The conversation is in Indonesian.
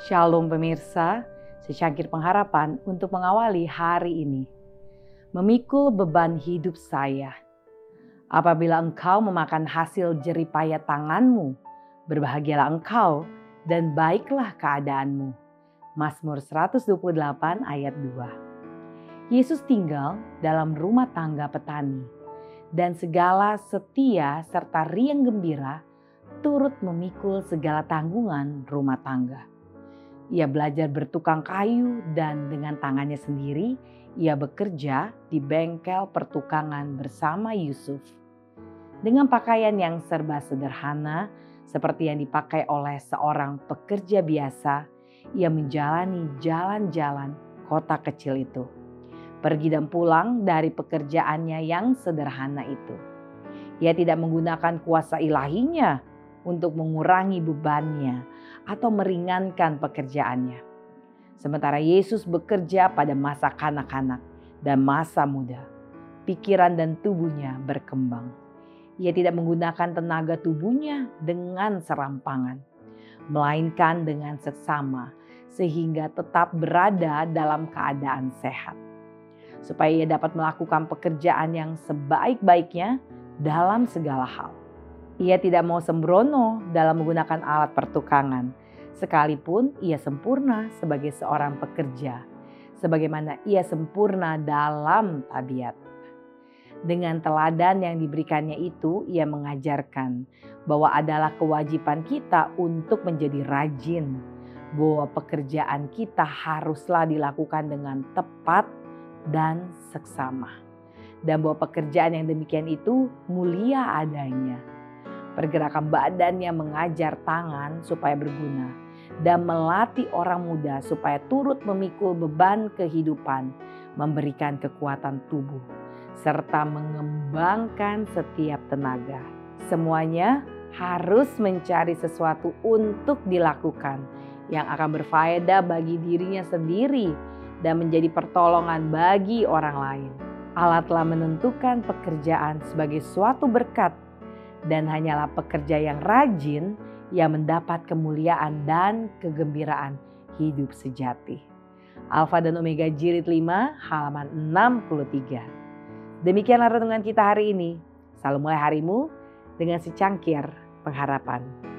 Shalom pemirsa, secangkir pengharapan untuk mengawali hari ini. Memikul beban hidup saya. Apabila engkau memakan hasil jeripaya tanganmu, berbahagialah engkau dan baiklah keadaanmu. Mazmur 128 ayat 2. Yesus tinggal dalam rumah tangga petani dan segala setia serta riang gembira turut memikul segala tanggungan rumah tangga. Ia belajar bertukang kayu dan dengan tangannya sendiri ia bekerja di bengkel pertukangan bersama Yusuf. Dengan pakaian yang serba sederhana seperti yang dipakai oleh seorang pekerja biasa, ia menjalani jalan-jalan kota kecil itu. Pergi dan pulang dari pekerjaannya yang sederhana itu. Ia tidak menggunakan kuasa ilahinya untuk mengurangi bebannya atau meringankan pekerjaannya. Sementara Yesus bekerja pada masa kanak-kanak dan masa muda, pikiran dan tubuhnya berkembang. Ia tidak menggunakan tenaga tubuhnya dengan serampangan, melainkan dengan seksama, sehingga tetap berada dalam keadaan sehat, supaya ia dapat melakukan pekerjaan yang sebaik-baiknya dalam segala hal. Ia tidak mau sembrono dalam menggunakan alat pertukangan, sekalipun ia sempurna sebagai seorang pekerja, sebagaimana ia sempurna dalam tabiat. Dengan teladan yang diberikannya itu, ia mengajarkan bahwa adalah kewajiban kita untuk menjadi rajin, bahwa pekerjaan kita haruslah dilakukan dengan tepat dan seksama, dan bahwa pekerjaan yang demikian itu mulia adanya Pergerakan badannya mengajar tangan supaya berguna dan melatih orang muda supaya turut memikul beban kehidupan, memberikan kekuatan tubuh, serta mengembangkan setiap tenaga. Semuanya harus mencari sesuatu untuk dilakukan yang akan berfaedah bagi dirinya sendiri dan menjadi pertolongan bagi orang lain. Allah telah menentukan pekerjaan sebagai suatu berkat dan hanyalah pekerja yang rajin yang mendapat kemuliaan dan kegembiraan hidup sejati. Alfa dan Omega Jilid 5 halaman 63. Demikianlah renungan kita hari ini. Selalu mulai harimu dengan secangkir pengharapan.